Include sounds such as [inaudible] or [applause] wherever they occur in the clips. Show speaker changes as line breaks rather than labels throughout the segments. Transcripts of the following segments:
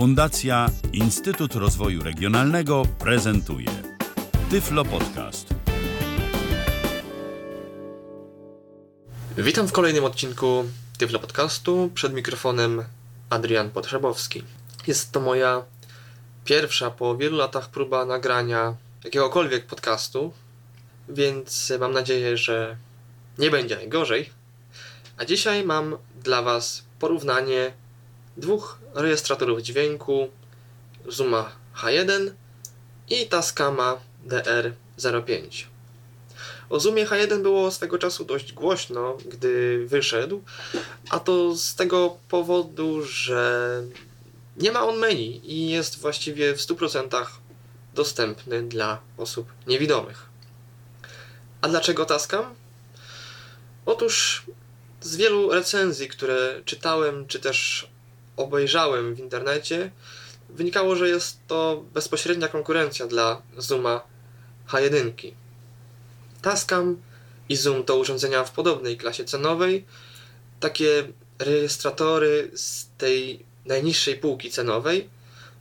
Fundacja Instytut Rozwoju Regionalnego prezentuje Tyflo Podcast.
Witam w kolejnym odcinku Tyflo Podcastu. Przed mikrofonem Adrian Potrzebowski. Jest to moja pierwsza po wielu latach próba nagrania jakiegokolwiek podcastu, więc mam nadzieję, że nie będzie najgorzej. A dzisiaj mam dla Was porównanie dwóch rejestratorów dźwięku Zuma H1 i Tascama DR05. O Zoomie H1 było swego czasu dość głośno, gdy wyszedł, a to z tego powodu, że nie ma on menu i jest właściwie w 100% dostępny dla osób niewidomych. A dlaczego Tascam? Otóż z wielu recenzji, które czytałem, czy też obejrzałem w internecie, wynikało, że jest to bezpośrednia konkurencja dla Zooma H1. Tascam i Zoom to urządzenia w podobnej klasie cenowej, takie rejestratory z tej najniższej półki cenowej,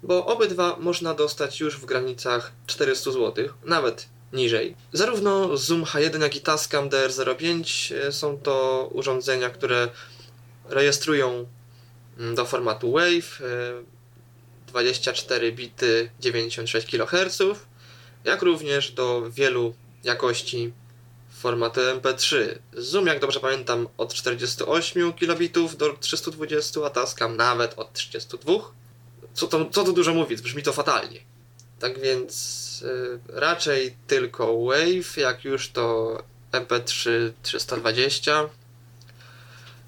bo obydwa można dostać już w granicach 400 zł, nawet niżej. Zarówno Zoom H1, jak i Tascam DR05 są to urządzenia, które rejestrują do formatu WAVE 24 bity 96 kHz, jak również do wielu jakości formatu MP3. Zoom, jak dobrze pamiętam, od 48 kilobitów do 320, a Tascam nawet od 32. Co to, co to dużo mówić, brzmi to fatalnie. Tak więc y, raczej tylko Wave, jak już to MP3 320.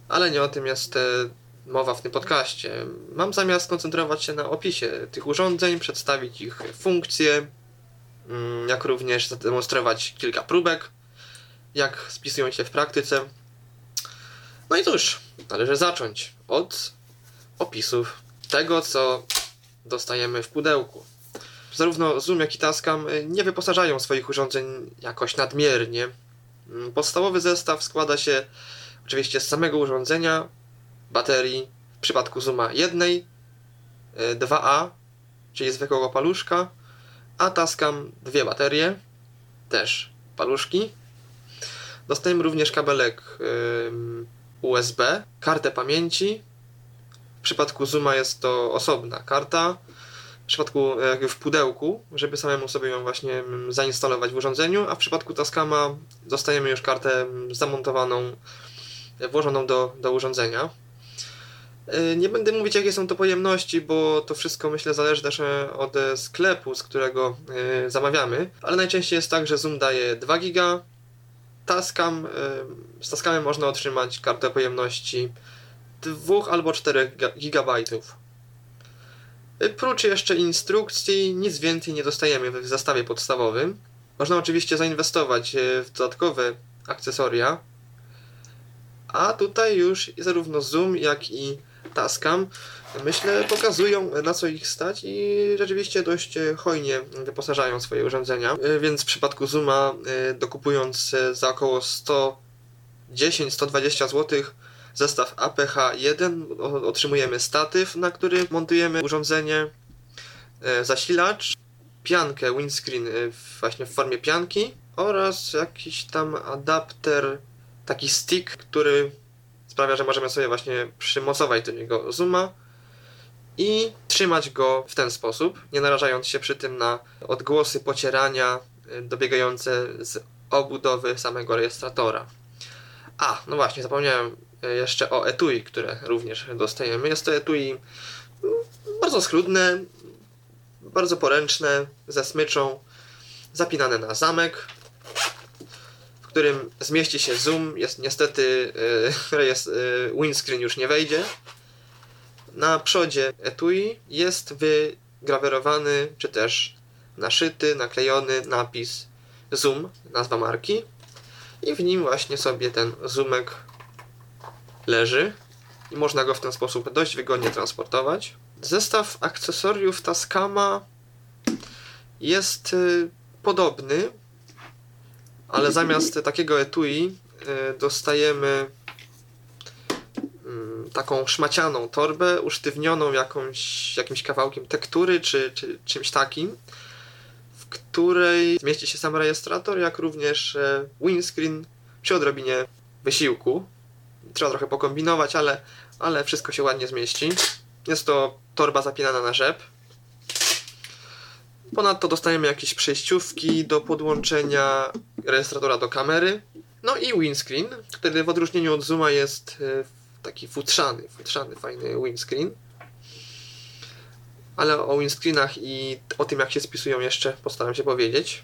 Ale nie o tym jest y, mowa w tym podcaście. Mam zamiar skoncentrować się na opisie tych urządzeń, przedstawić ich funkcje, mm, jak również zademonstrować kilka próbek, jak spisują się w praktyce. No i cóż, należy zacząć od opisów tego, co dostajemy w pudełku. Zarówno Zoom, jak i Tascam nie wyposażają swoich urządzeń jakoś nadmiernie. Podstawowy zestaw składa się oczywiście z samego urządzenia, baterii, w przypadku Zooma jednej, 2A, czyli zwykłego paluszka, a Tascam dwie baterie, też paluszki. Dostajemy również kabelek USB, kartę pamięci. W przypadku Zooma jest to osobna karta. W przypadku jakby w pudełku, żeby samemu sobie ją właśnie zainstalować w urządzeniu, a w przypadku Tascama dostajemy już kartę zamontowaną, włożoną do, do urządzenia. Nie będę mówić, jakie są to pojemności, bo to wszystko myślę zależy też od sklepu, z którego zamawiamy, ale najczęściej jest tak, że Zoom daje 2 giga, Tascam, z Tascamem można otrzymać kartę pojemności 2 albo 4 gigabajtów. Prócz jeszcze instrukcji, nic więcej nie dostajemy w zestawie podstawowym. Można oczywiście zainwestować w dodatkowe akcesoria, a tutaj już zarówno Zoom, jak i Tascam myślę pokazują na co ich stać i rzeczywiście dość hojnie wyposażają swoje urządzenia, więc w przypadku Zooma dokupując za około 110-120 zł zestaw APH1 otrzymujemy statyw, na który montujemy urządzenie, zasilacz, piankę windscreen właśnie w formie pianki oraz jakiś tam adapter, taki stick, który sprawia, że możemy sobie właśnie przymocować do niego zooma i trzymać go w ten sposób, nie narażając się przy tym na odgłosy pocierania dobiegające z obudowy samego rejestratora. A, no właśnie, zapomniałem jeszcze o etui, które również dostajemy. Jest to etui bardzo schludne, bardzo poręczne, ze smyczą, zapinane na zamek, którym zmieści się zoom. Jest niestety [laughs] jest, windscreen już nie wejdzie. Na przodzie etui jest wygrawerowany, czy też naszyty, naklejony napis zoom, nazwa marki. I w nim właśnie sobie ten zoomek leży i można go w ten sposób dość wygodnie transportować. Zestaw akcesoriów Tascama jest y, podobny, ale zamiast takiego etui y, dostajemy y, taką szmacianą torbę, usztywnioną jakąś, jakimś kawałkiem tektury czy, czy czymś takim, w której zmieści się sam rejestrator, jak również e, windscreen przy odrobinie wysiłku. Trzeba trochę pokombinować, ale, ale wszystko się ładnie zmieści. Jest to torba zapinana na rzep. Ponadto dostajemy jakieś przejściówki do podłączenia rejestratora do kamery. No i windscreen, który w odróżnieniu od Zooma jest e, taki futrzany, futrzany, fajny windscreen. Ale o windscreenach i o tym jak się spisują jeszcze postaram się powiedzieć.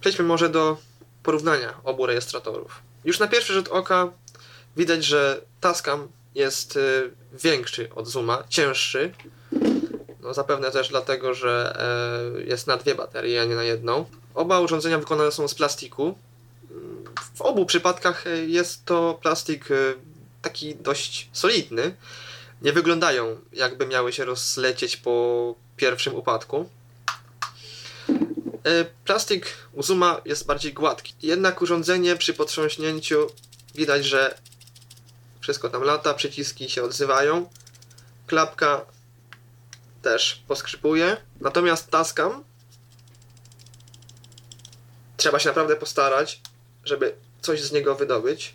Przejdźmy może do porównania obu rejestratorów. Już na pierwszy rzut oka widać, że Tascam jest e, większy od Zooma, cięższy. No zapewne też dlatego, że e, jest na dwie baterie, a nie na jedną. Oba urządzenia wykonane są z plastiku. W obu przypadkach e, jest to plastik e, taki dość solidny. Nie wyglądają jakby miały się rozlecieć po pierwszym upadku. Plastik u Zuma jest bardziej gładki. Jednak urządzenie przy potrząśnięciu widać, że wszystko tam lata, przyciski się odzywają. Klapka też poskrzypuje. Natomiast Tascam trzeba się naprawdę postarać, żeby coś z niego wydobyć.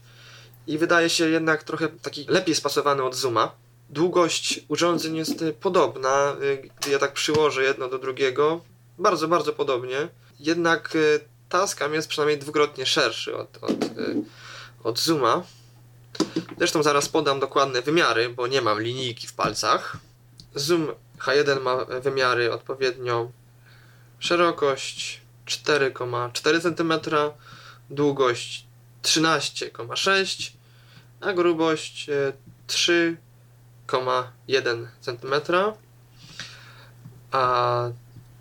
I wydaje się jednak trochę taki lepiej spasowany od Zooma. Długość urządzeń jest podobna, gdy ja tak przyłożę jedno do drugiego. Bardzo, bardzo podobnie. Jednak y, Tascam jest przynajmniej dwukrotnie szerszy od, od, y, od Zooma. Zresztą zaraz podam dokładne wymiary, bo nie mam linijki w palcach. Zoom H1 ma wymiary odpowiednio. Szerokość 4,4 cm, długość 13,6 a grubość 3,1 cm, a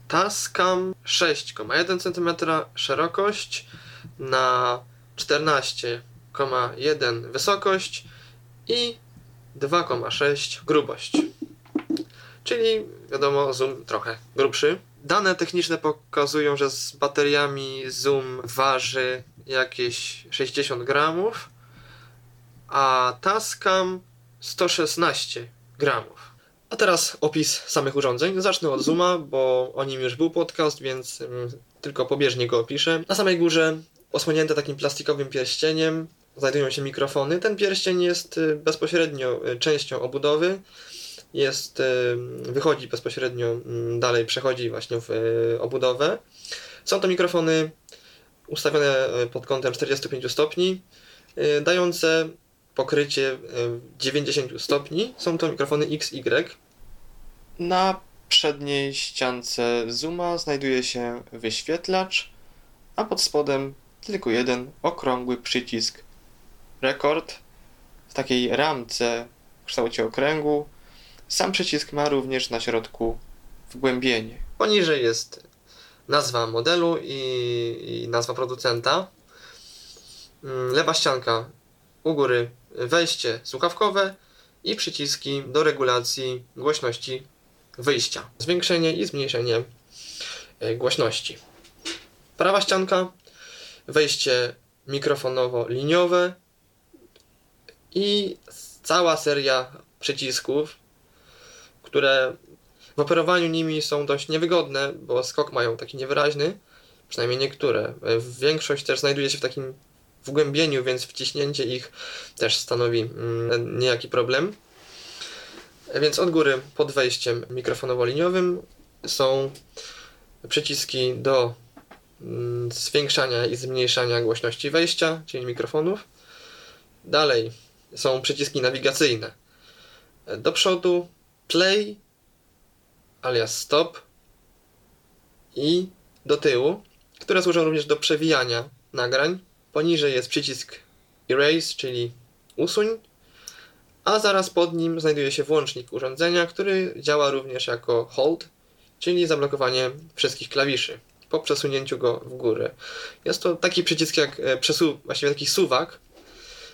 Tascam 6,1 cm szerokość na 14,1 wysokość i 2,6 grubość czyli wiadomo Zoom trochę grubszy. Dane techniczne pokazują, że z bateriami Zoom waży jakieś 60 gramów, a Tascam 116 gramów. A teraz opis samych urządzeń. Zacznę od Zooma, bo o nim już był podcast, więc um, tylko pobieżnie go opiszę. Na samej górze, osłonięte takim plastikowym pierścieniem, znajdują się mikrofony. Ten pierścień jest y, bezpośrednio y, częścią obudowy jest, wychodzi bezpośrednio mm, dalej, przechodzi właśnie w e, obudowę. Są to mikrofony ustawione e, pod kątem 45 stopni, dające pokrycie 90 stopni. Są to mikrofony XY. Na przedniej ściance Zooma znajduje się wyświetlacz, a pod spodem tylko jeden okrągły przycisk rekord w takiej ramce w kształcie okręgu sam przycisk ma również na środku wgłębienie. Poniżej jest nazwa modelu i, i nazwa producenta. Mm, lewa ścianka u góry wejście słuchawkowe i przyciski do regulacji głośności wyjścia. Zwiększenie i zmniejszenie e, głośności. Prawa ścianka wejście mikrofonowo-liniowe i cała seria przycisków które w operowaniu nimi są dość niewygodne, bo skok mają taki niewyraźny, przynajmniej niektóre. Większość też znajduje się w takim wgłębieniu, więc wciśnięcie ich też stanowi mm, niejaki problem. Więc od góry pod wejściem mikrofonowo-liniowym są przyciski do mm, zwiększania i zmniejszania głośności wejścia, czyli mikrofonów. Dalej są przyciski nawigacyjne. Do przodu play alias stop i do tyłu, które służą również do przewijania nagrań. Poniżej jest przycisk erase, czyli usuń, a zaraz pod nim znajduje się włącznik urządzenia, który działa również jako hold, czyli zablokowanie wszystkich klawiszy po przesunięciu go w górę. Jest to taki przycisk jak e, przesu właściwie taki suwak,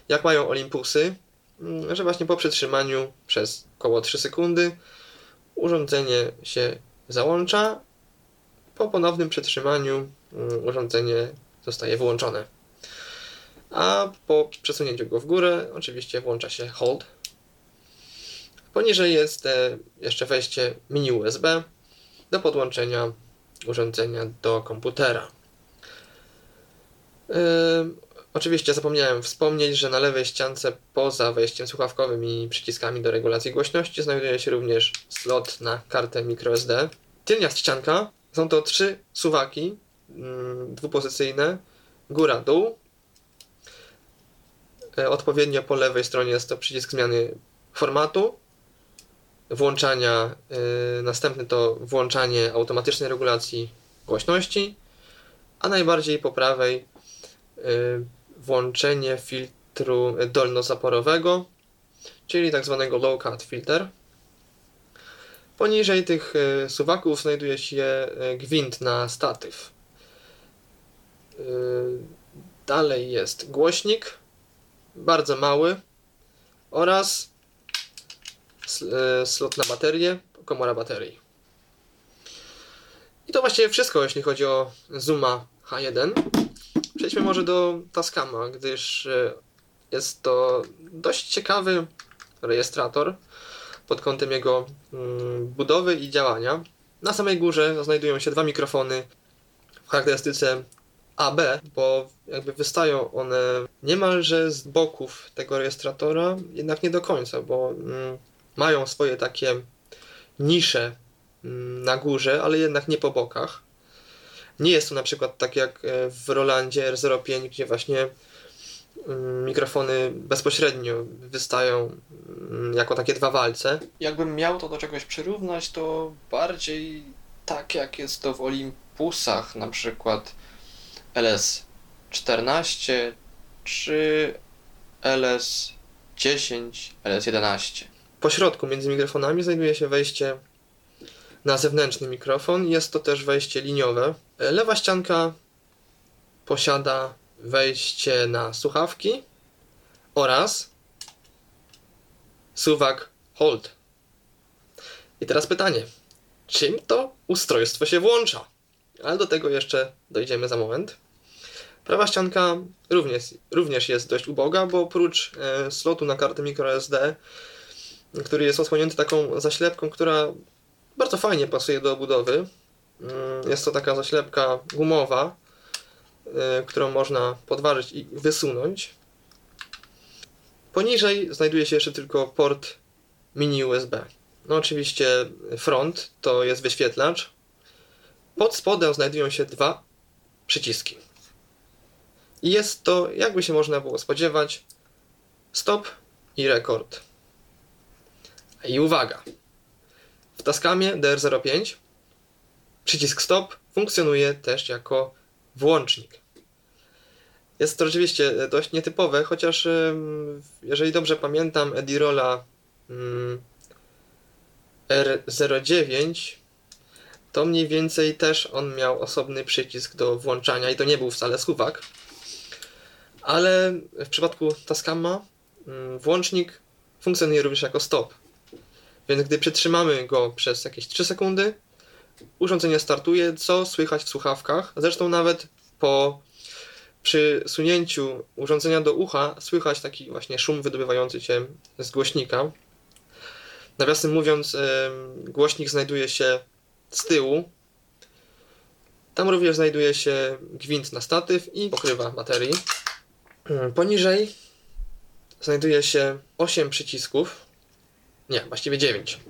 jak mają Olympusy, że właśnie po przytrzymaniu przez około 3 sekundy urządzenie się załącza. Po ponownym przytrzymaniu mm, urządzenie zostaje wyłączone. a po przesunięciu go w górę oczywiście włącza się hold. Poniżej jest jeszcze wejście mini USB do podłączenia urządzenia do komputera. Oczywiście zapomniałem wspomnieć, że na lewej ściance poza wejściem słuchawkowym i przyciskami do regulacji głośności znajduje się również slot na kartę microSD. Tylnia ścianka są to trzy suwaki yy, dwupozycyjne, góra-dół. Yy, odpowiednio po lewej stronie jest to przycisk zmiany formatu, włączania, yy, następny to włączanie automatycznej regulacji głośności, a najbardziej po prawej yy, włączenie filtru dolnozaporowego, czyli tak zwanego low cut filter. Poniżej tych yy, suwaków znajduje się yy, gwint na statyw. Yy, dalej jest głośnik, bardzo mały oraz slot na baterię, komora baterii. I to właściwie wszystko, jeśli chodzi o Zuma H1. Przejdźmy może do Tascama, gdyż jest to dość ciekawy rejestrator pod kątem jego budowy i działania. Na samej górze znajdują się dwa mikrofony w charakterystyce AB, bo jakby wystają one niemalże z boków tego rejestratora, jednak nie do końca, bo mają swoje takie nisze na górze, ale jednak nie po bokach. Nie jest to na przykład tak jak w Rolandzie R05, gdzie właśnie mikrofony bezpośrednio wystają jako takie dwa walce. Jakbym miał to do czegoś przyrównać, to bardziej tak jak jest to w Olympusach, na przykład LS14 czy LS10, LS11. Po środku między mikrofonami znajduje się wejście na zewnętrzny mikrofon. Jest to też wejście liniowe. Lewa ścianka posiada wejście na słuchawki oraz suwak hold. I teraz pytanie, czym to ustrojstwo się włącza? Ale do tego jeszcze dojdziemy za moment. Prawa ścianka również, również jest dość uboga, bo oprócz e, slotu na kartę microSD który jest osłonięty taką zaślepką, która bardzo fajnie pasuje do obudowy. Mm, jest to taka zaślepka gumowa, y, którą można podważyć i wysunąć. Poniżej znajduje się jeszcze tylko port mini USB. No oczywiście front to jest wyświetlacz. Pod spodem znajdują się dwa przyciski. I jest to, jakby się można było spodziewać, stop i rekord. I uwaga! W Tascamie DR05 przycisk stop funkcjonuje też jako włącznik. Jest to rzeczywiście dość nietypowe, chociaż jeżeli dobrze pamiętam Edirola R09 to mniej więcej też on miał osobny przycisk do włączania i to nie był wcale suwak. Ale w przypadku Tascama włącznik funkcjonuje również jako stop. Więc gdy przytrzymamy go przez jakieś 3 sekundy, urządzenie startuje, co słychać w słuchawkach. Zresztą nawet po przysunięciu urządzenia do ucha słychać taki właśnie szum wydobywający się z głośnika. Nawiasem mówiąc, głośnik znajduje się z tyłu. Tam również znajduje się gwint na statyw i pokrywa baterii. Poniżej znajduje się 8 przycisków, nie, właściwie 9.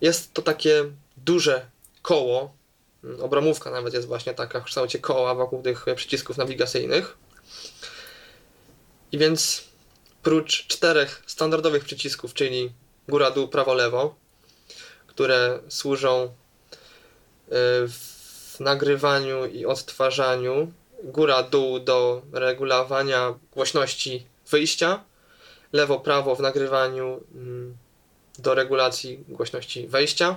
Jest to takie duże koło, obramówka nawet jest właśnie taka w kształcie koła wokół tych przycisków nawigacyjnych. I więc prócz czterech standardowych przycisków, czyli góra, dół, prawo, lewo, które służą y, w nagrywaniu i odtwarzaniu, góra, dół do regulowania głośności wyjścia, lewo, prawo w nagrywaniu mm, do regulacji głośności wejścia,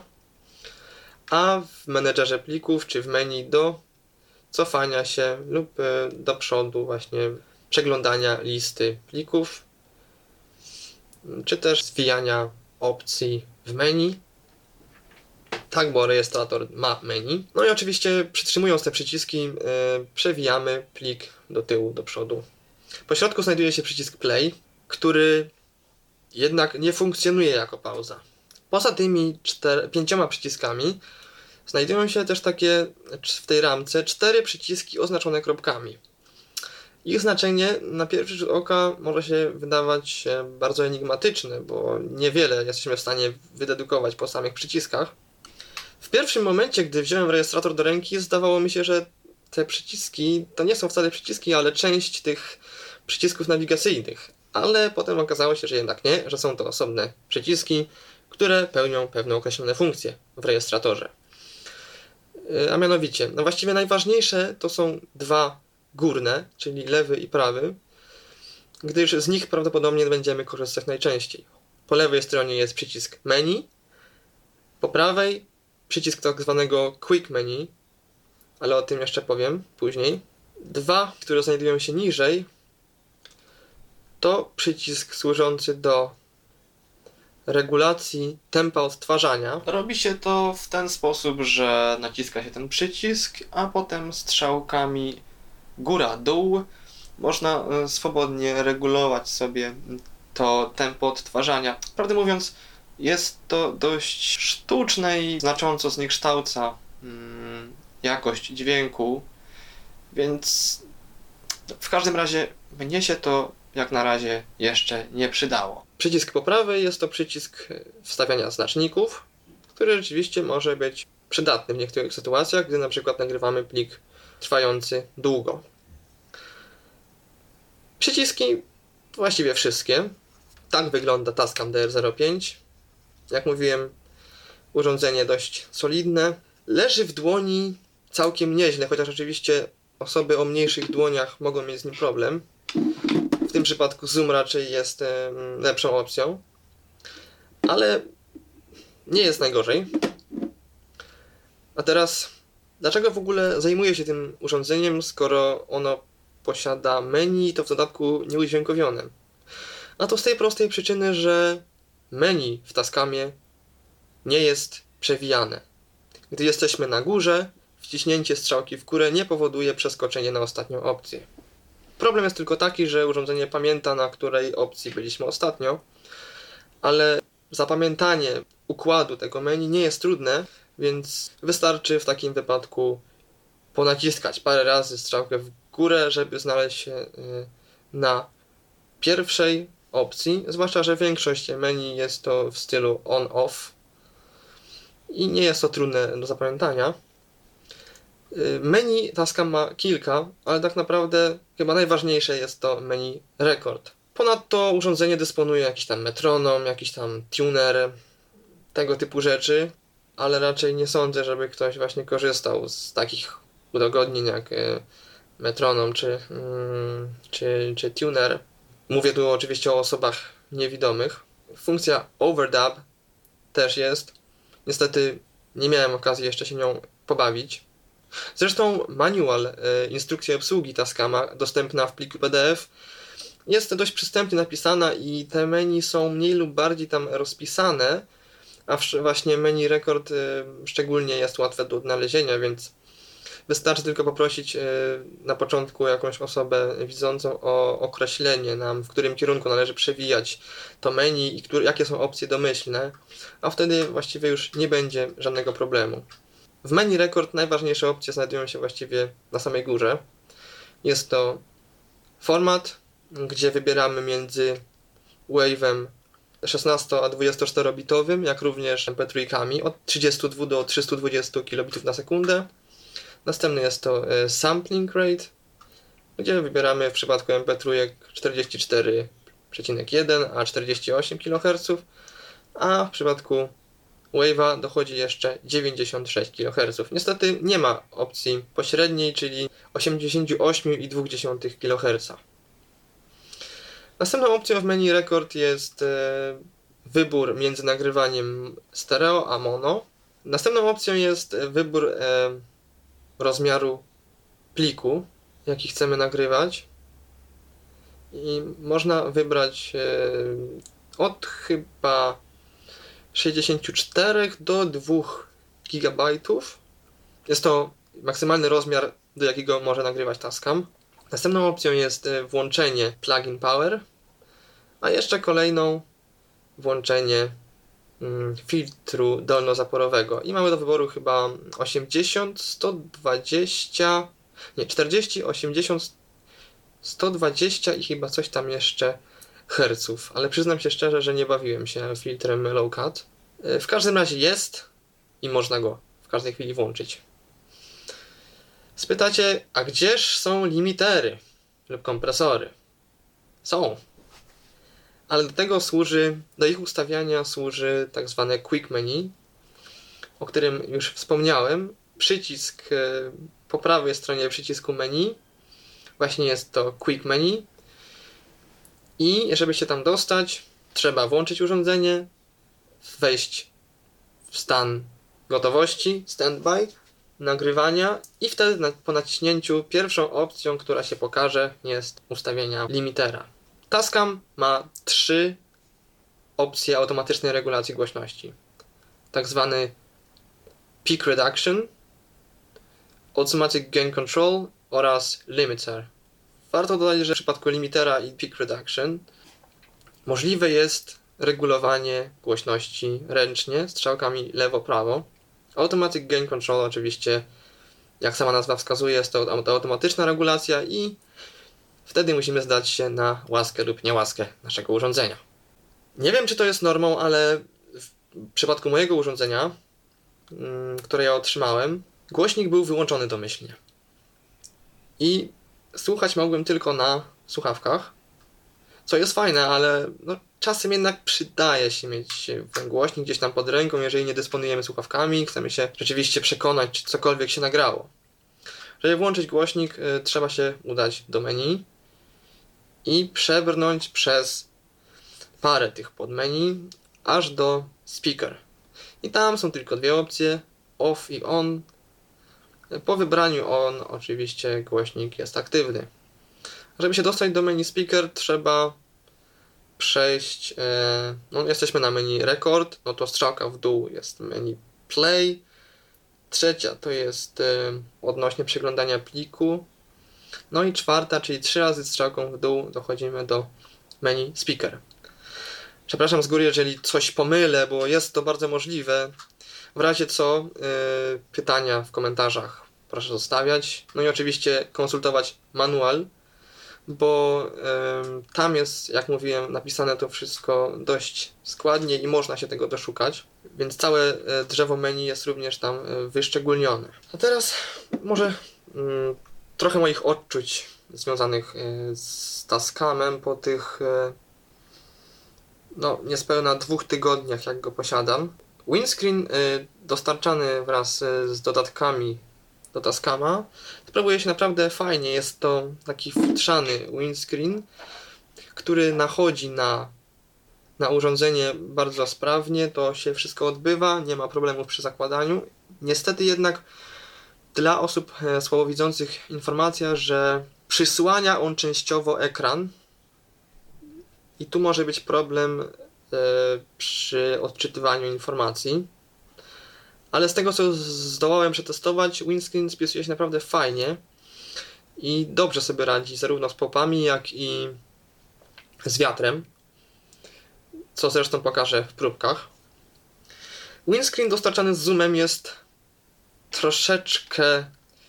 a w menedżerze plików czy w menu do cofania się lub e, do przodu właśnie przeglądania listy plików, czy też zwijania opcji w menu. Tak, bo rejestrator ma menu. No i oczywiście przytrzymując te przyciski yy, przewijamy plik do tyłu, do przodu. Po środku znajduje się przycisk play, który jednak nie funkcjonuje jako pauza. Poza tymi pięcioma przyciskami znajdują się też takie w tej ramce cztery przyciski oznaczone kropkami. Ich znaczenie na pierwszy rzut oka może się wydawać bardzo enigmatyczne, bo niewiele jesteśmy w stanie wydedukować po samych przyciskach. W pierwszym momencie, gdy wziąłem rejestrator do ręki, zdawało mi się, że te przyciski to nie są wcale przyciski, ale część tych przycisków nawigacyjnych. Ale potem okazało się, że jednak nie, że są to osobne przyciski, które pełnią pewne określone funkcje w rejestratorze. A mianowicie, no właściwie najważniejsze to są dwa górne, czyli lewy i prawy, gdyż z nich prawdopodobnie będziemy korzystać najczęściej. Po lewej stronie jest przycisk menu, po prawej przycisk tak zwanego quick menu, ale o tym jeszcze powiem później. Dwa, które znajdują się niżej, to przycisk służący do regulacji tempa odtwarzania. Robi się to w ten sposób, że naciska się ten przycisk, a potem strzałkami góra-dół można e, swobodnie regulować sobie to tempo odtwarzania. Prawdę mówiąc, jest to dość sztuczne i znacząco zniekształca mm, jakość dźwięku, więc w każdym razie mnie się to jak na razie jeszcze nie przydało. Przycisk po prawej jest to przycisk wstawiania znaczników, który rzeczywiście może być przydatny w niektórych sytuacjach, gdy na przykład nagrywamy plik trwający długo. Przyciski właściwie wszystkie. Tak wygląda Tascam DR05. Jak mówiłem, urządzenie dość solidne. Leży w dłoni całkiem nieźle, chociaż oczywiście osoby o mniejszych dłoniach mogą mieć z nim problem. W tym przypadku zoom raczej jest lepszą opcją, ale nie jest najgorzej. A teraz, dlaczego w ogóle zajmuję się tym urządzeniem, skoro ono posiada menu, to w dodatku nieudźwiękowione? A to z tej prostej przyczyny, że menu w Tascamie nie jest przewijane. Gdy jesteśmy na górze, wciśnięcie strzałki w górę nie powoduje przeskoczenia na ostatnią opcję. Problem jest tylko taki, że urządzenie pamięta, na której opcji byliśmy ostatnio, ale zapamiętanie układu tego menu nie jest trudne, więc wystarczy w takim wypadku ponaciskać parę razy strzałkę w górę, żeby znaleźć się y, na pierwszej opcji, zwłaszcza, że większość menu jest to w stylu on-off i nie jest to trudne do zapamiętania. Y, menu Tascam ma kilka, ale tak naprawdę chyba najważniejsze jest to menu rekord. Ponadto urządzenie dysponuje jakiś tam metronom, jakiś tam tuner, tego typu rzeczy, ale raczej nie sądzę, żeby ktoś właśnie korzystał z takich udogodnień jak y, metronom czy, mm, czy, czy tuner. Mówię tu oczywiście o osobach niewidomych. Funkcja overdub też jest. Niestety nie miałem okazji jeszcze się nią pobawić. Zresztą manual, e, instrukcja obsługi Tascama, dostępna w pliku PDF, jest dość przystępnie napisana i te menu są mniej lub bardziej tam rozpisane, a właśnie menu rekord e, szczególnie jest łatwe do odnalezienia, więc wystarczy tylko poprosić e, na początku jakąś osobę widzącą o określenie nam, w którym kierunku należy przewijać to menu i który, jakie są opcje domyślne, a wtedy właściwie już nie będzie żadnego problemu. W menu rekord najważniejsze opcje znajdują się właściwie na samej górze. Jest to format, gdzie wybieramy między wave'em 16 a 24 bitowym, jak również mp3 od 32 do 320 kilobitów na sekundę. Następny jest to e, sampling rate, gdzie wybieramy w przypadku mp3 44,1 a 48 kHz, a w przypadku Wave'a dochodzi jeszcze 96 kHz. Niestety nie ma opcji pośredniej, czyli 88,2 kHz. Następną opcją w menu Record jest e, wybór między nagrywaniem stereo a mono. Następną opcją jest wybór e, rozmiaru pliku, jaki chcemy nagrywać. I można wybrać e, od chyba 64 do 2 GB. Jest to maksymalny rozmiar, do jakiego może nagrywać Tascam. Następną opcją jest y, włączenie plugin power, a jeszcze kolejną włączenie mm, filtru dolnozaporowego. I mamy do wyboru chyba 80, 120, nie 40, 80, 120 i chyba coś tam jeszcze herców, ale przyznam się szczerze, że nie bawiłem się filtrem low cut. Y, W każdym razie jest i można go w każdej chwili włączyć. Spytacie, a gdzież są limitery lub kompresory? Są. Ale do tego służy, do ich ustawiania służy tak zwane quick menu, o którym już wspomniałem. Przycisk e, po prawej stronie przycisku menu właśnie jest to quick menu. I żeby się tam dostać, trzeba włączyć urządzenie, wejść w stan gotowości, standby, nagrywania i wtedy na, po naciśnięciu pierwszą opcją, która się pokaże jest ustawienia limitera. Tascam ma trzy opcje automatycznej regulacji głośności. Tak zwany peak reduction, automatic gain control oraz limiter. Warto dodać, że w przypadku limitera i peak reduction możliwe jest regulowanie głośności ręcznie strzałkami lewo-prawo. Automatic Gain Control oczywiście, jak sama nazwa wskazuje, jest to automatyczna regulacja i wtedy musimy zdać się na łaskę lub niełaskę naszego urządzenia. Nie wiem, czy to jest normą, ale w przypadku mojego urządzenia, mm, które ja otrzymałem, głośnik był wyłączony domyślnie. I słuchać mogłem tylko na słuchawkach, co jest fajne, ale no, czasem jednak przydaje się mieć ten głośnik gdzieś tam pod ręką, jeżeli nie dysponujemy słuchawkami, chcemy się rzeczywiście przekonać, czy cokolwiek się nagrało. Żeby włączyć głośnik, y, trzeba się udać do menu i przebrnąć przez parę tych podmenu aż do speaker. I tam są tylko dwie opcje, off i on. Po wybraniu on oczywiście głośnik jest aktywny. Żeby się dostać do menu speaker trzeba przejść, e, no jesteśmy na menu record, no to strzałka w dół jest menu play. Trzecia to jest e, odnośnie przeglądania pliku. No i czwarta, czyli trzy razy strzałką w dół dochodzimy do menu speaker. Przepraszam z góry, jeżeli coś pomylę, bo jest to bardzo możliwe. W razie co, e, pytania w komentarzach proszę zostawiać. No i oczywiście konsultować manual bo tam jest, jak mówiłem, napisane to wszystko dość składnie i można się tego doszukać, więc całe e, drzewo menu jest również tam e, wyszczególnione. A teraz może mm, trochę moich odczuć związanych z Tascamem po tych no, niespełna dwóch tygodniach, jak go posiadam. Windscreen e, dostarczany wraz e, z dodatkami do Tascama sprawuje się naprawdę fajnie. Jest to taki futrzany windscreen, który nachodzi na, na urządzenie bardzo sprawnie. To się wszystko odbywa, nie ma problemów przy zakładaniu. Niestety jednak dla osób e, słabowidzących informacja, że przysłania on częściowo ekran i tu może być problem przy odczytywaniu informacji. Ale z tego co zdołałem przetestować, windscreen spisuje się naprawdę fajnie i dobrze sobie radzi zarówno z popami, jak i z wiatrem, co zresztą pokażę w próbkach. Windscreen dostarczany z zoomem jest troszeczkę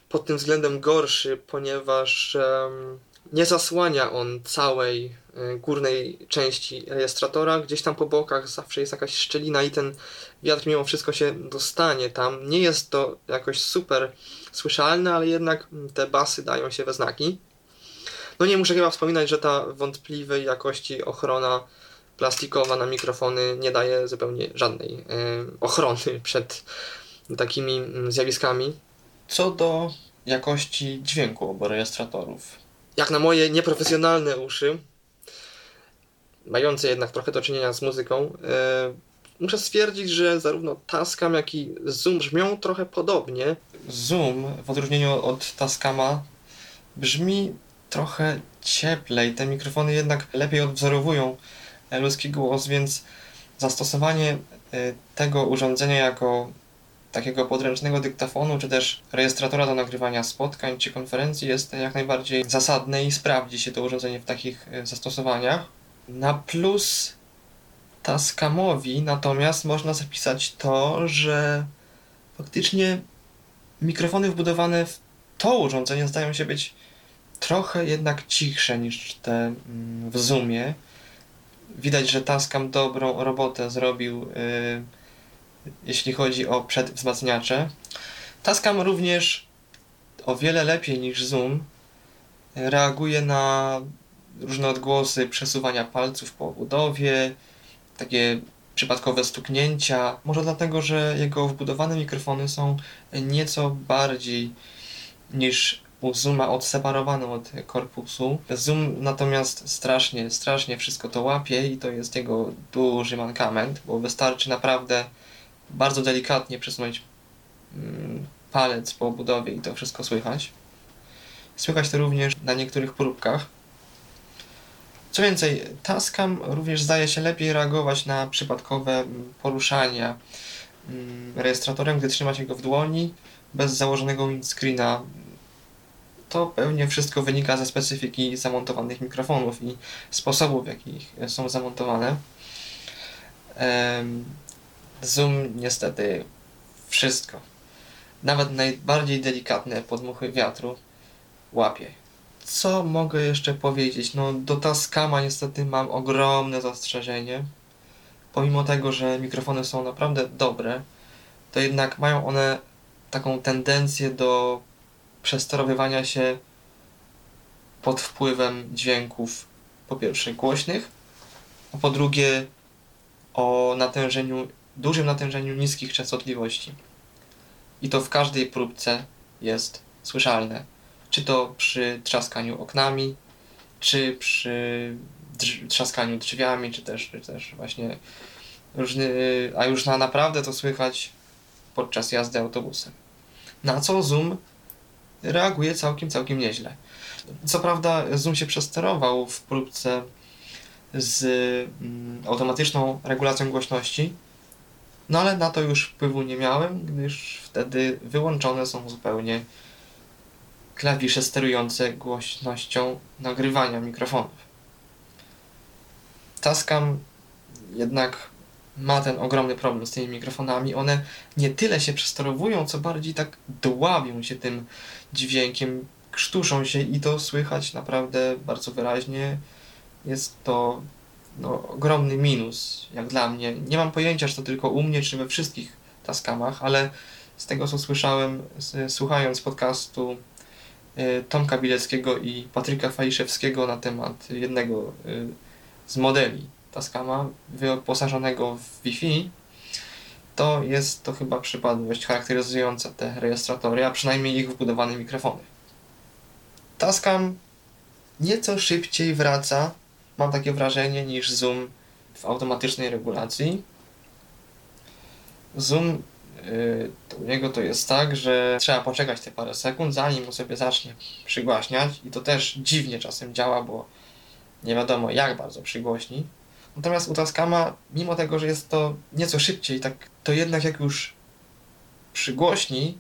pod tym względem gorszy, ponieważ em, nie zasłania on całej e, górnej części rejestratora. Gdzieś tam po bokach zawsze jest jakaś szczelina i ten wiatr mimo wszystko się dostanie tam. Nie jest to jakoś super słyszalne, ale jednak te basy dają się we znaki. No nie muszę chyba wspominać, że ta wątpliwej jakości ochrona plastikowa na mikrofony nie daje zupełnie żadnej e, ochrony [laughs] przed takimi mm, zjawiskami. Co do jakości dźwięku obu rejestratorów. Jak na moje nieprofesjonalne uszy, mające jednak trochę do czynienia z muzyką, e, muszę stwierdzić, że zarówno Tascam, jak i Zoom brzmią trochę podobnie. Zoom, w odróżnieniu od Tascama, brzmi trochę cieplej. Te mikrofony jednak lepiej odwzorowują ludzki głos, więc zastosowanie e, tego urządzenia jako takiego podręcznego dyktafonu, czy też rejestratora do nagrywania spotkań czy konferencji jest jak najbardziej zasadne i sprawdzi się to urządzenie w takich e, zastosowaniach. Na plus Tascamowi natomiast można zapisać to, że faktycznie mikrofony wbudowane w to urządzenie zdają się być trochę jednak cichsze niż te mm, w Zoomie. Widać, że Tascam dobrą robotę zrobił, yy, jeśli chodzi o przedwzmacniacze. Tascam również o wiele lepiej niż Zoom reaguje na różne odgłosy przesuwania palców po budowie, takie przypadkowe stuknięcia. Może dlatego, że jego wbudowane mikrofony są nieco bardziej niż u Zooma odseparowane od korpusu. Zoom natomiast strasznie, strasznie wszystko to łapie i to jest jego duży mankament, bo wystarczy naprawdę bardzo delikatnie przesunąć mm, palec po budowie i to wszystko słychać. Słychać to również na niektórych próbkach. Co więcej, Tascam również zdaje się lepiej reagować na przypadkowe mm, poruszania mm, rejestratorem, gdy trzyma się go w dłoni bez założonego windscreena. To pewnie wszystko wynika ze specyfiki zamontowanych mikrofonów i sposobów, w jakich są zamontowane. Zoom niestety wszystko. Nawet najbardziej delikatne podmuchy wiatru łapie co mogę jeszcze powiedzieć? No, do Tascama niestety mam ogromne zastrzeżenie. Pomimo tego, że mikrofony są naprawdę dobre, to jednak mają one taką tendencję do przesterowywania się pod wpływem dźwięków po pierwsze głośnych, a po drugie o natężeniu, dużym natężeniu niskich częstotliwości. I to w każdej próbce jest słyszalne czy to przy trzaskaniu oknami, czy przy drz trzaskaniu drzwiami, czy też, czy też właśnie różny, a już na naprawdę to słychać podczas jazdy autobusem. Na co Zoom reaguje całkiem, całkiem nieźle. Co prawda Zoom się przesterował w próbce z mm, automatyczną regulacją głośności, no ale na to już wpływu nie miałem, gdyż wtedy wyłączone są zupełnie klawisze sterujące głośnością nagrywania mikrofonów. Tascam jednak ma ten ogromny problem z tymi mikrofonami. One nie tyle się przesterowują, co bardziej tak dławią się tym dźwiękiem, krztuszą się i to słychać naprawdę bardzo wyraźnie. Jest to no, ogromny minus, jak dla mnie. Nie mam pojęcia, czy to tylko u mnie, czy we wszystkich Tascamach, ale z tego, co słyszałem, słuchając podcastu Tomka Bileckiego i Patryka Faliszewskiego na temat jednego e, z modeli Tascama wyposażonego w Wi-Fi, to jest to chyba przypadłość charakteryzująca te rejestratory, a przynajmniej ich wbudowane mikrofony. Tascam nieco szybciej wraca, mam takie wrażenie, niż Zoom w automatycznej regulacji. Zoom u niego to jest tak, że trzeba poczekać te parę sekund, zanim on sobie zacznie przygłaśniać i to też dziwnie czasem działa, bo nie wiadomo jak bardzo przygłośni. Natomiast u Tascama, mimo tego, że jest to nieco szybciej, tak to jednak jak już przygłośni,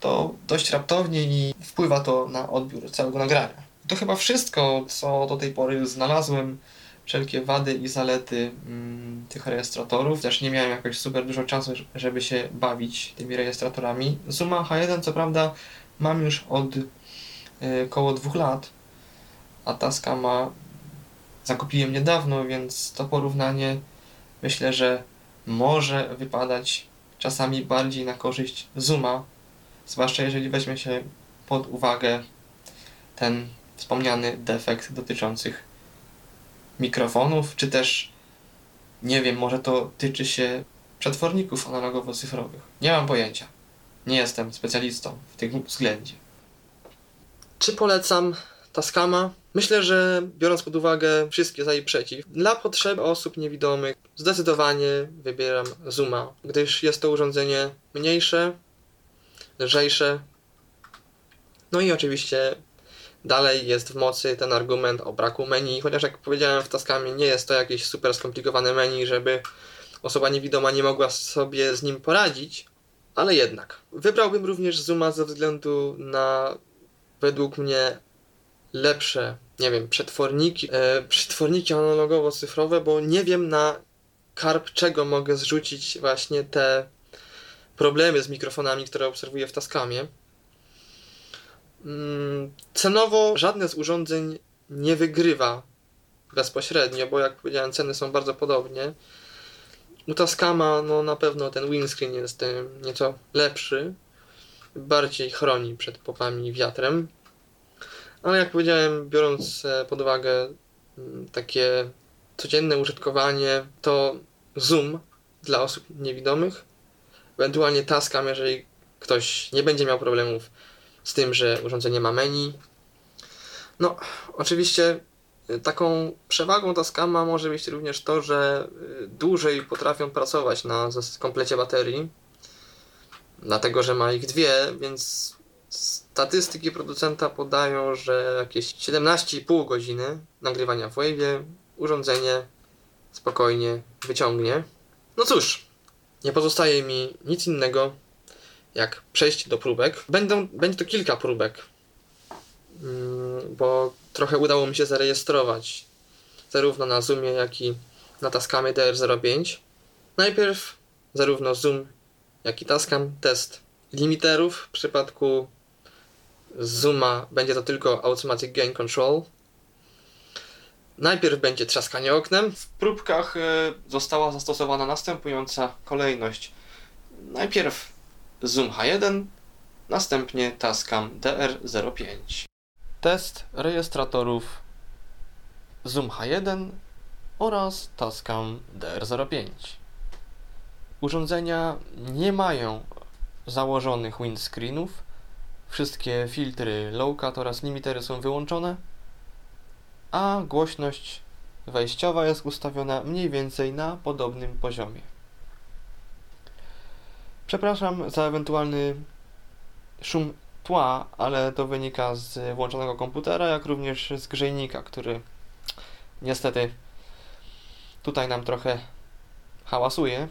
to dość raptownie i wpływa to na odbiór całego nagrania. To chyba wszystko, co do tej pory znalazłem wszelkie wady i zalety mm, tych rejestratorów. Też nie miałem jakoś super dużo czasu, żeby się bawić tymi rejestratorami. Zuma H1 co prawda mam już od y, koło dwóch lat, a Tasca ma zakupiłem niedawno, więc to porównanie myślę, że może wypadać czasami bardziej na korzyść Zuma, zwłaszcza jeżeli weźmie się pod uwagę ten wspomniany defekt dotyczących mikrofonów, czy też nie wiem, może to tyczy się przetworników analogowo-cyfrowych. Nie mam pojęcia. Nie jestem specjalistą w tym względzie. Czy polecam Tascama? Myślę, że biorąc pod uwagę wszystkie za i przeciw, dla potrzeb osób niewidomych zdecydowanie wybieram Zooma, gdyż jest to urządzenie mniejsze, lżejsze, no i oczywiście Dalej jest w mocy ten argument o braku menu, chociaż jak powiedziałem w Tascamie nie jest to jakieś super skomplikowane menu, żeby osoba niewidoma nie mogła sobie z nim poradzić, ale jednak. Wybrałbym również Zooma ze względu na według mnie lepsze, nie wiem, przetworniki, e, przetworniki analogowo-cyfrowe, bo nie wiem na karp czego mogę zrzucić właśnie te problemy z mikrofonami, które obserwuję w Tascamie. Mm, cenowo żadne z urządzeń nie wygrywa bezpośrednio, bo jak powiedziałem, ceny są bardzo podobnie. U Tascama no na pewno ten windscreen jest e, nieco lepszy, bardziej chroni przed popami i wiatrem. Ale jak powiedziałem, biorąc e, pod uwagę mm, takie codzienne użytkowanie, to zoom dla osób niewidomych, ewentualnie Tascam, jeżeli ktoś nie będzie miał problemów z tym, że urządzenie ma menu. No, oczywiście y, taką przewagą Tascama może być również to, że y, dłużej potrafią pracować na komplecie baterii, dlatego że ma ich dwie, więc statystyki producenta podają, że jakieś 17,5 godziny nagrywania w Wave'ie urządzenie spokojnie wyciągnie. No cóż, nie pozostaje mi nic innego, jak przejść do próbek. Będą, będzie to kilka próbek, mm, bo trochę udało mi się zarejestrować zarówno na Zoomie, jak i na Tascamie DR05. Najpierw zarówno Zoom, jak i Tascam test limiterów. W przypadku Zooma będzie to tylko Automatic Gain Control. Najpierw będzie trzaskanie oknem. W próbkach e, została zastosowana następująca kolejność. Najpierw Zoom H1, następnie Tascam DR05. Test rejestratorów Zoom H1 oraz Tascam DR05. Urządzenia nie mają założonych windscreenów. Wszystkie filtry low cut oraz limitery są wyłączone a głośność wejściowa jest ustawiona mniej więcej na podobnym poziomie. Przepraszam za ewentualny szum tła, ale to wynika z włączonego komputera, jak również z grzejnika, który niestety tutaj nam trochę hałasuje,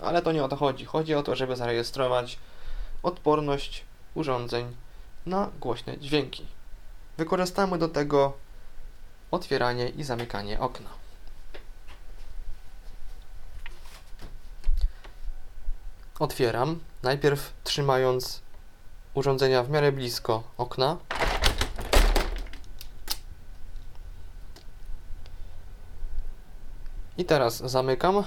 ale to nie o to chodzi. Chodzi o to, żeby zarejestrować odporność urządzeń na głośne dźwięki. Wykorzystamy do tego otwieranie i zamykanie okna. Otwieram, najpierw trzymając urządzenia w miarę blisko okna. I teraz zamykam.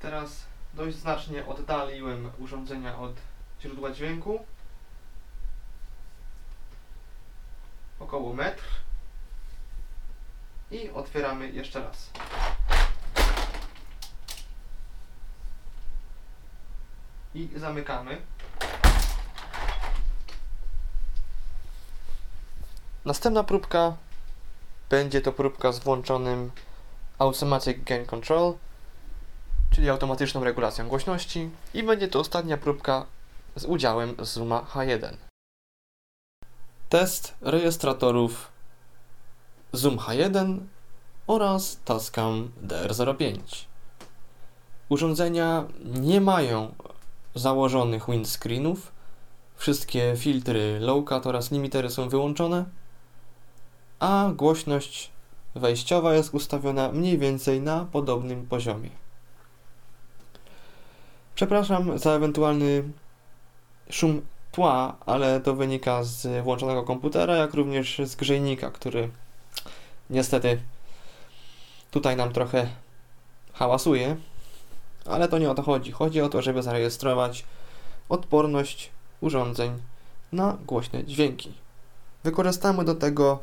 Teraz dość znacznie oddaliłem urządzenia od źródła dźwięku. około metr i otwieramy jeszcze raz. I zamykamy. Następna próbka będzie to próbka z włączonym Automatic Gain Control, czyli automatyczną regulacją głośności i będzie to ostatnia próbka z udziałem Zooma H1. Test rejestratorów Zoom H1 oraz Tascam DR05. Urządzenia nie mają założonych windscreenów. Wszystkie filtry low cut oraz limitery są wyłączone, a głośność wejściowa jest ustawiona mniej więcej na podobnym poziomie. Przepraszam za ewentualny szum tła, ale to wynika z włączonego komputera, jak również z grzejnika, który niestety tutaj nam trochę hałasuje, ale to nie o to chodzi. Chodzi o to, żeby zarejestrować odporność urządzeń na głośne dźwięki. Wykorzystamy do tego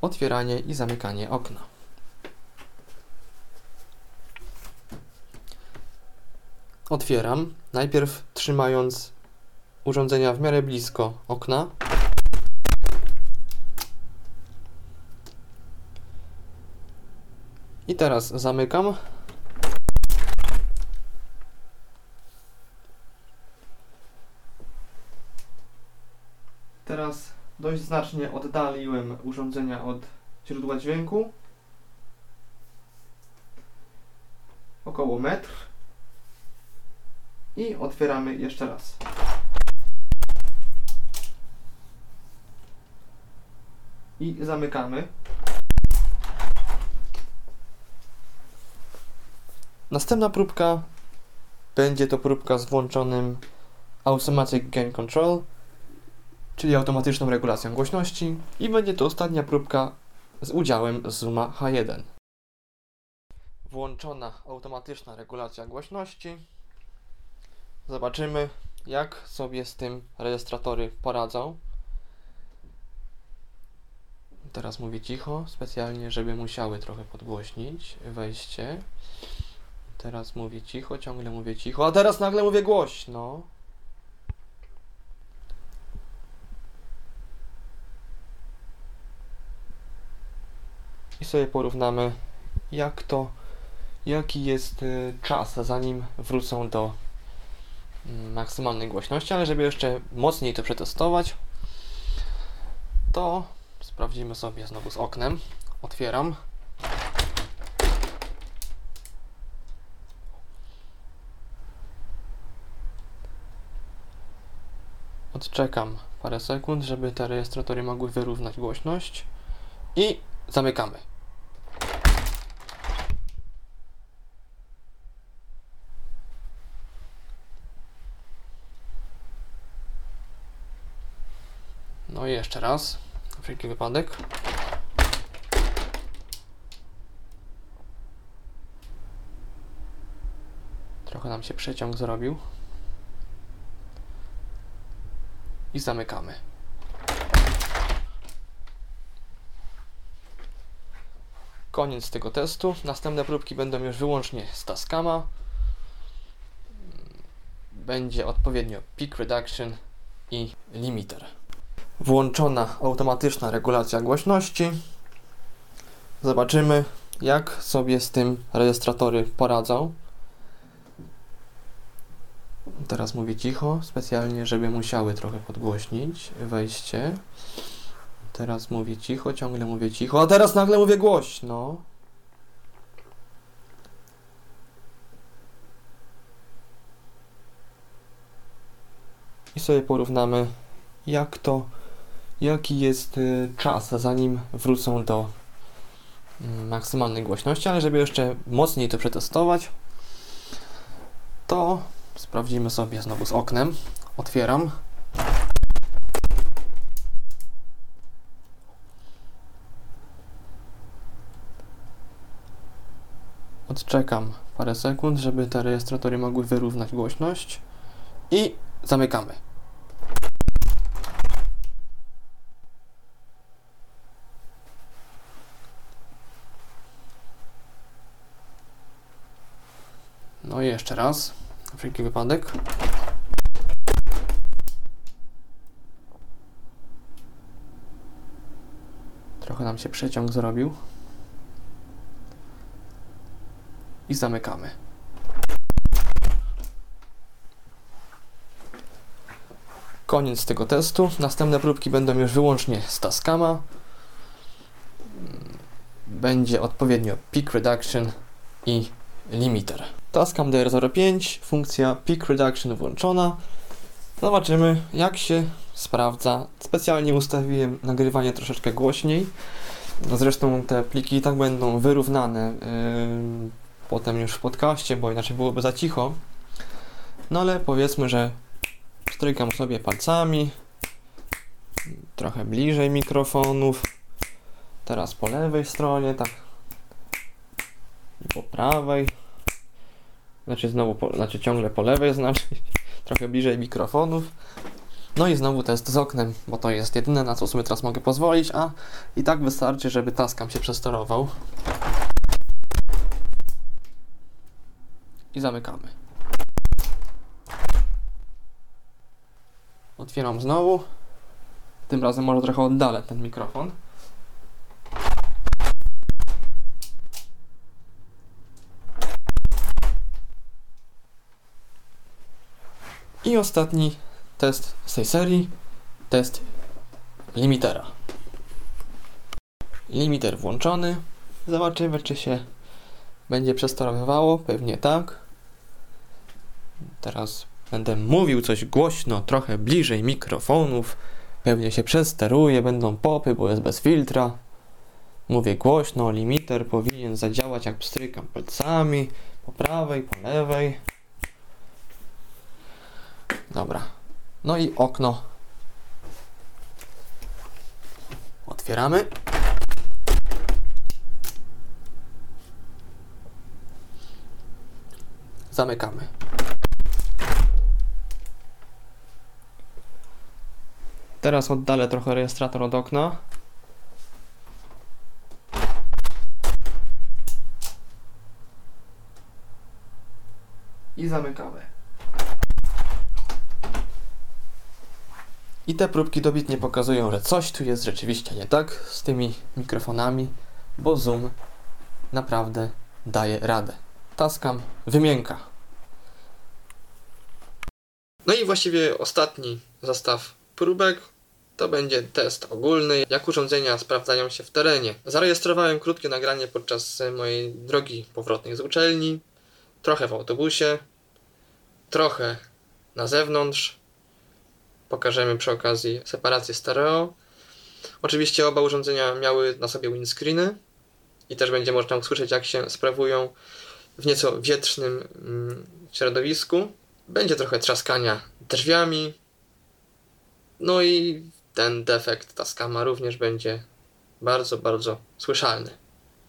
otwieranie i zamykanie okna. Otwieram, najpierw trzymając urządzenia w miarę blisko okna. I teraz zamykam. Teraz dość znacznie oddaliłem urządzenia od źródła dźwięku. około metr i otwieramy jeszcze raz. I zamykamy. Następna próbka będzie to próbka z włączonym Automatic Gain Control, czyli automatyczną regulacją głośności i będzie to ostatnia próbka z udziałem Zooma H1. Włączona automatyczna regulacja głośności. Zobaczymy, jak sobie z tym rejestratory poradzą. Teraz mówię cicho, specjalnie, żeby musiały trochę podgłośnić wejście. Teraz mówię cicho, ciągle mówię cicho, a teraz nagle mówię głośno. I sobie porównamy, jak to, jaki jest y, czas, zanim wrócą do mm, maksymalnej głośności, ale żeby jeszcze mocniej to przetestować, to sprawdzimy sobie znowu z oknem. Otwieram. Odczekam parę sekund, żeby te rejestratory mogły wyrównać głośność i zamykamy. No i jeszcze raz, na wszelki wypadek. Trochę nam się przeciąg zrobił. I zamykamy. Koniec tego testu. Następne próbki będą już wyłącznie z Tascama. Będzie odpowiednio Peak Reduction i Limiter. Włączona automatyczna regulacja głośności. Zobaczymy, jak sobie z tym rejestratory poradzą. Teraz mówię cicho, specjalnie, żeby musiały trochę podgłośnić wejście. Teraz mówię cicho, ciągle mówię cicho, a teraz nagle mówię głośno. I sobie porównamy, jak to, jaki jest y, czas, zanim wrócą do mm, maksymalnej głośności, ale żeby jeszcze mocniej to przetestować, to sprawdzimy sobie znowu z oknem. Otwieram. Odczekam parę sekund, żeby te rejestratory mogły wyrównać głośność i zamykamy. No i jeszcze raz, na wszelki wypadek. Trochę nam się przeciąg zrobił. I zamykamy. Koniec tego testu. Następne próbki będą już wyłącznie z Tascama. Będzie odpowiednio Peak Reduction i Limiter. Tascam DR05, funkcja Peak Reduction włączona. Zobaczymy jak się sprawdza. Specjalnie ustawiłem nagrywanie troszeczkę głośniej. Zresztą te pliki i tak będą wyrównane yy, potem już w podcaście, bo inaczej byłoby za cicho. No ale powiedzmy, że strykam sobie palcami. Trochę bliżej mikrofonów. Teraz po lewej stronie, tak. Po prawej. Znaczy znowu, po, znaczy ciągle po lewej, [laughs] znaczy trochę bliżej mikrofonów. No i znowu test z oknem, bo to jest jedyne na co sobie teraz mogę pozwolić, a i tak wystarczy, żeby taskam się przesterował. I zamykamy. Otwieram znowu. Tym razem może trochę oddalę ten mikrofon. I ostatni test z tej serii, test limitera. Limiter włączony. Zobaczymy, czy się
Będzie przesterowywało? Pewnie tak. Teraz będę mówił coś głośno, trochę bliżej mikrofonów. Pewnie się przesteruje, będą popy, bo jest bez filtra. Mówię głośno, limiter powinien zadziałać jak pstrykam palcami. Po prawej, po lewej. Dobra. No i okno. Otwieramy. Zamykamy. Teraz oddalę trochę rejestrator od okna. I zamykamy. I te próbki dobitnie pokazują, że coś tu jest rzeczywiście nie tak z tymi mikrofonami, bo Zoom naprawdę daje radę. Taskam wymienka.
No i właściwie ostatni zestaw próbek to będzie test ogólny, jak urządzenia sprawdzają się w terenie. Zarejestrowałem krótkie nagranie podczas mojej drogi powrotnej z uczelni, trochę w autobusie, trochę na zewnątrz. Pokażemy przy okazji separację stereo. Oczywiście oba urządzenia miały na sobie windscreeny i też będzie można usłyszeć, jak się sprawują w nieco wietrznym mm, środowisku. Będzie trochę trzaskania drzwiami. No i ten defekt Tascama również będzie bardzo, bardzo słyszalny.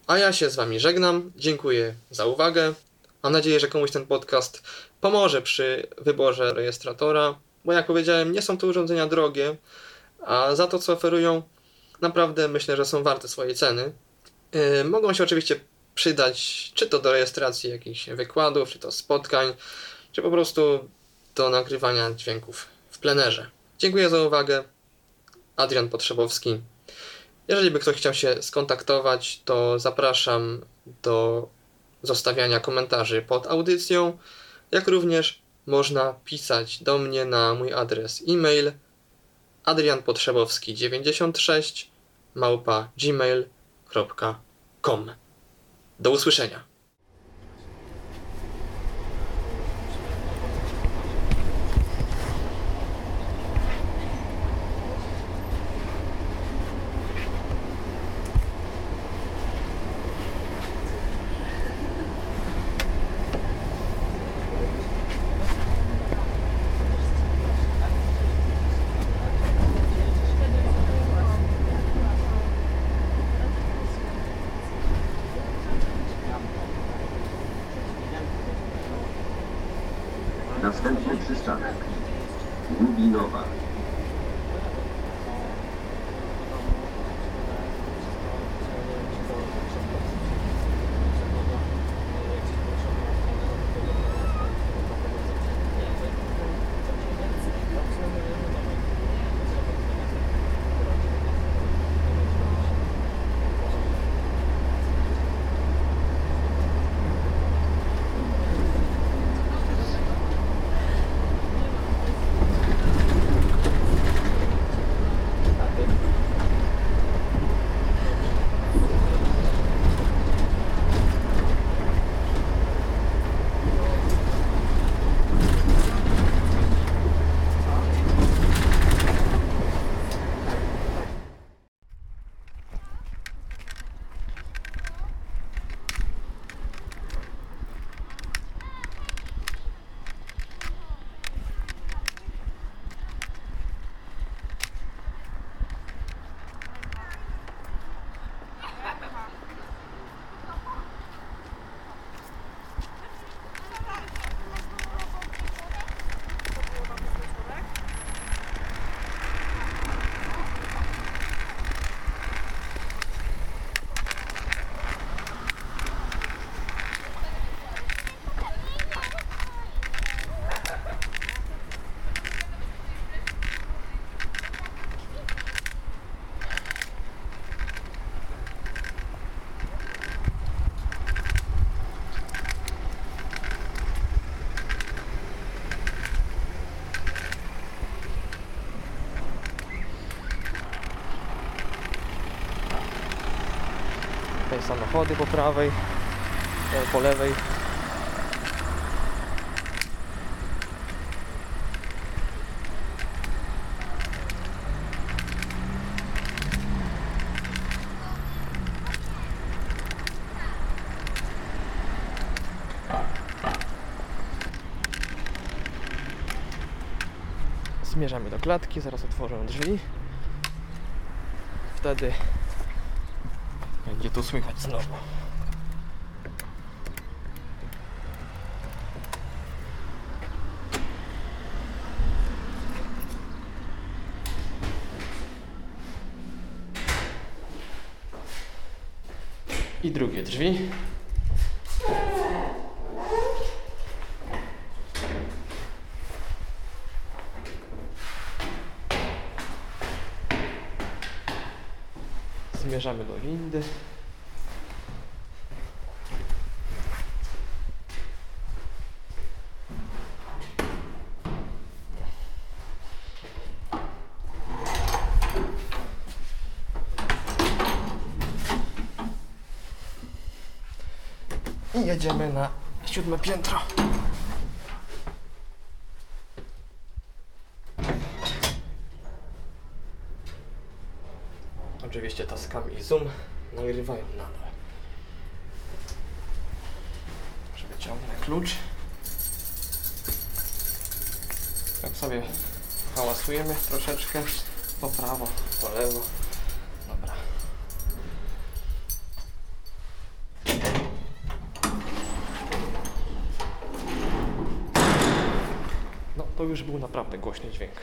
A ja się z Wami żegnam. Dziękuję za uwagę. Mam nadzieję, że komuś ten podcast pomoże przy wyborze rejestratora, bo jak powiedziałem, nie są to urządzenia drogie, a za to, co oferują, naprawdę myślę, że są warte swojej ceny. Yy, mogą się oczywiście przydać, czy to do rejestracji jakichś wykładów, czy to spotkań, czy po prostu do nagrywania dźwięków w plenerze. Dziękuję za uwagę. Adrian Potrzebowski. Jeżeli by ktoś chciał się skontaktować, to zapraszam do zostawiania komentarzy pod audycją, jak również można pisać do mnie na mój adres e-mail adrianpotrzebowski96 małpa gmail.com Do usłyszenia.
Samochody po prawej.
e, po lewej. Zmierzamy do klatki, zaraz otworzę drzwi. Wtedy tu słychać znowu. I drugie drzwi. Zmierzamy do windy. I jedziemy na siódme piętro. Oczywiście taskami i zoom nagrywają nadal. Że wyciągnę klucz. Tak sobie hałasujemy troszeczkę po prawo, po lewo. Dobra. No to już był naprawdę głośny dźwięk.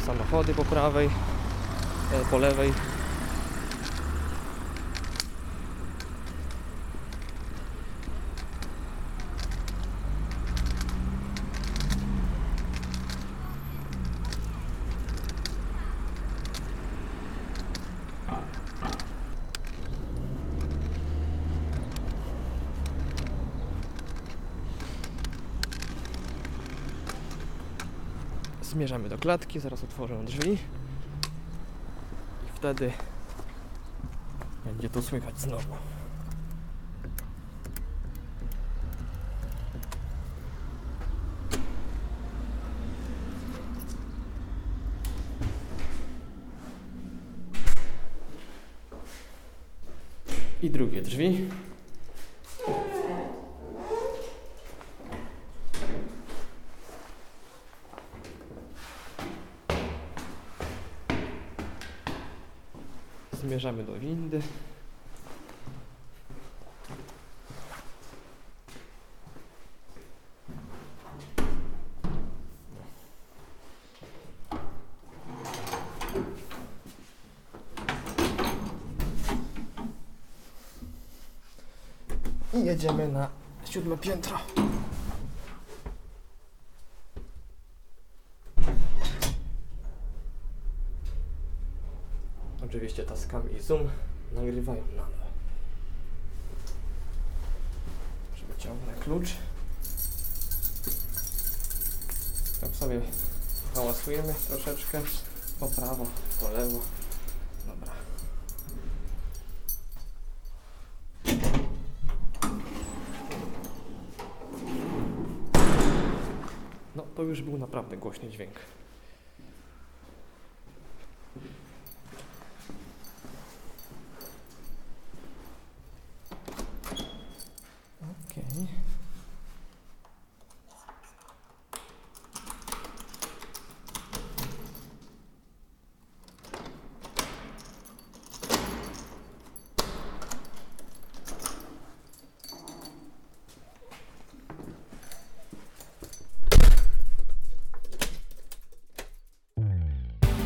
Samochody po prawej, e, po lewej. Zmierzamy do klatki, zaraz otworzę drzwi. I wtedy będzie to słychać znowu. I drugie drzwi. Zmierzamy do windy. I jedziemy na siódme piętro. Oczywiście taskami i zoom nagrywają nadal. Wyciągnę klucz. Tak sobie hałasujemy troszeczkę. Po prawo, po lewo. Dobra. No, to już był naprawdę głośny dźwięk.